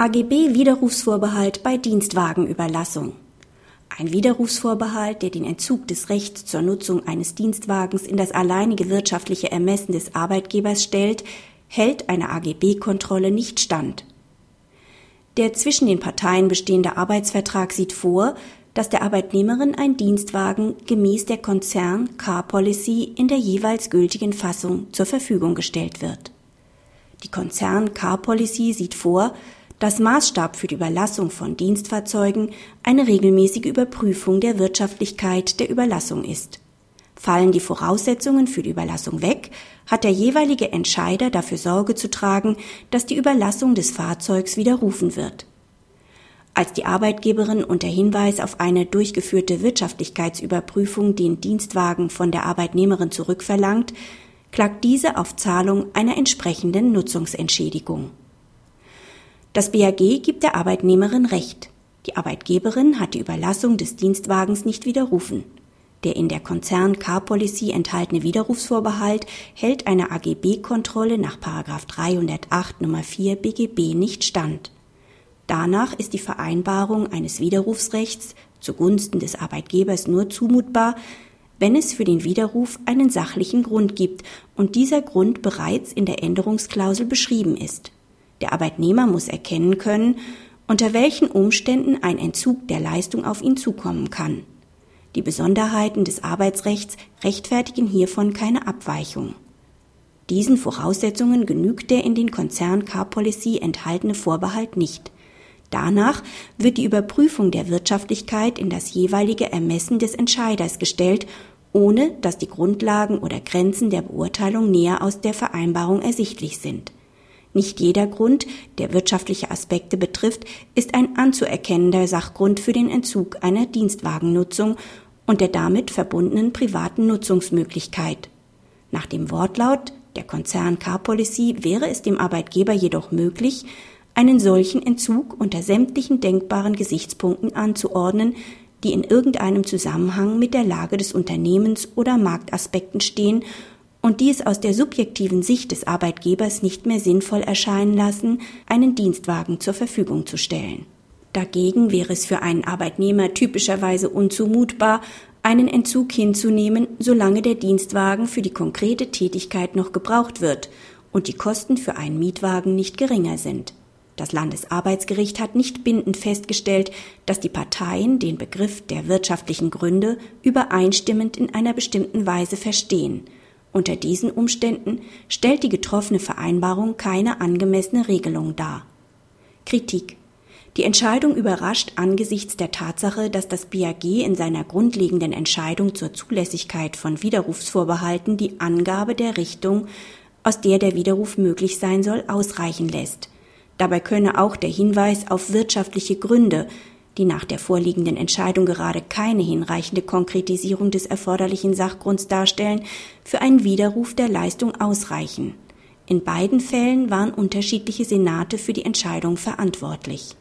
AGB Widerrufsvorbehalt bei Dienstwagenüberlassung. Ein Widerrufsvorbehalt, der den Entzug des Rechts zur Nutzung eines Dienstwagens in das alleinige wirtschaftliche Ermessen des Arbeitgebers stellt, hält einer AGB-Kontrolle nicht stand. Der zwischen den Parteien bestehende Arbeitsvertrag sieht vor, dass der Arbeitnehmerin ein Dienstwagen gemäß der Konzern Car Policy in der jeweils gültigen Fassung zur Verfügung gestellt wird. Die Konzern Car Policy sieht vor, dass Maßstab für die Überlassung von Dienstfahrzeugen eine regelmäßige Überprüfung der Wirtschaftlichkeit der Überlassung ist. Fallen die Voraussetzungen für die Überlassung weg, hat der jeweilige Entscheider dafür Sorge zu tragen, dass die Überlassung des Fahrzeugs widerrufen wird. Als die Arbeitgeberin unter Hinweis auf eine durchgeführte Wirtschaftlichkeitsüberprüfung den Dienstwagen von der Arbeitnehmerin zurückverlangt, klagt diese auf Zahlung einer entsprechenden Nutzungsentschädigung. Das BAG gibt der Arbeitnehmerin Recht. Die Arbeitgeberin hat die Überlassung des Dienstwagens nicht widerrufen. Der in der Konzern Car Policy enthaltene Widerrufsvorbehalt hält einer AGB-Kontrolle nach 308 Nummer 4 BGB nicht stand. Danach ist die Vereinbarung eines Widerrufsrechts zugunsten des Arbeitgebers nur zumutbar, wenn es für den Widerruf einen sachlichen Grund gibt und dieser Grund bereits in der Änderungsklausel beschrieben ist. Der Arbeitnehmer muss erkennen können, unter welchen Umständen ein Entzug der Leistung auf ihn zukommen kann. Die Besonderheiten des Arbeitsrechts rechtfertigen hiervon keine Abweichung. Diesen Voraussetzungen genügt der in den Konzern Car Policy enthaltene Vorbehalt nicht. Danach wird die Überprüfung der Wirtschaftlichkeit in das jeweilige Ermessen des Entscheiders gestellt, ohne dass die Grundlagen oder Grenzen der Beurteilung näher aus der Vereinbarung ersichtlich sind. Nicht jeder Grund, der wirtschaftliche Aspekte betrifft, ist ein anzuerkennender Sachgrund für den Entzug einer Dienstwagennutzung und der damit verbundenen privaten Nutzungsmöglichkeit. Nach dem Wortlaut der Konzern Car Policy wäre es dem Arbeitgeber jedoch möglich, einen solchen Entzug unter sämtlichen denkbaren Gesichtspunkten anzuordnen, die in irgendeinem Zusammenhang mit der Lage des Unternehmens oder Marktaspekten stehen und die es aus der subjektiven Sicht des Arbeitgebers nicht mehr sinnvoll erscheinen lassen, einen Dienstwagen zur Verfügung zu stellen. Dagegen wäre es für einen Arbeitnehmer typischerweise unzumutbar, einen Entzug hinzunehmen, solange der Dienstwagen für die konkrete Tätigkeit noch gebraucht wird und die Kosten für einen Mietwagen nicht geringer sind. Das Landesarbeitsgericht hat nicht bindend festgestellt, dass die Parteien den Begriff der wirtschaftlichen Gründe übereinstimmend in einer bestimmten Weise verstehen – unter diesen Umständen stellt die getroffene Vereinbarung keine angemessene Regelung dar. Kritik die Entscheidung überrascht angesichts der Tatsache, dass das BAG in seiner grundlegenden Entscheidung zur Zulässigkeit von Widerrufsvorbehalten die Angabe der Richtung, aus der der Widerruf möglich sein soll, ausreichen lässt. Dabei könne auch der Hinweis auf wirtschaftliche Gründe die nach der vorliegenden Entscheidung gerade keine hinreichende Konkretisierung des erforderlichen Sachgrunds darstellen, für einen Widerruf der Leistung ausreichen. In beiden Fällen waren unterschiedliche Senate für die Entscheidung verantwortlich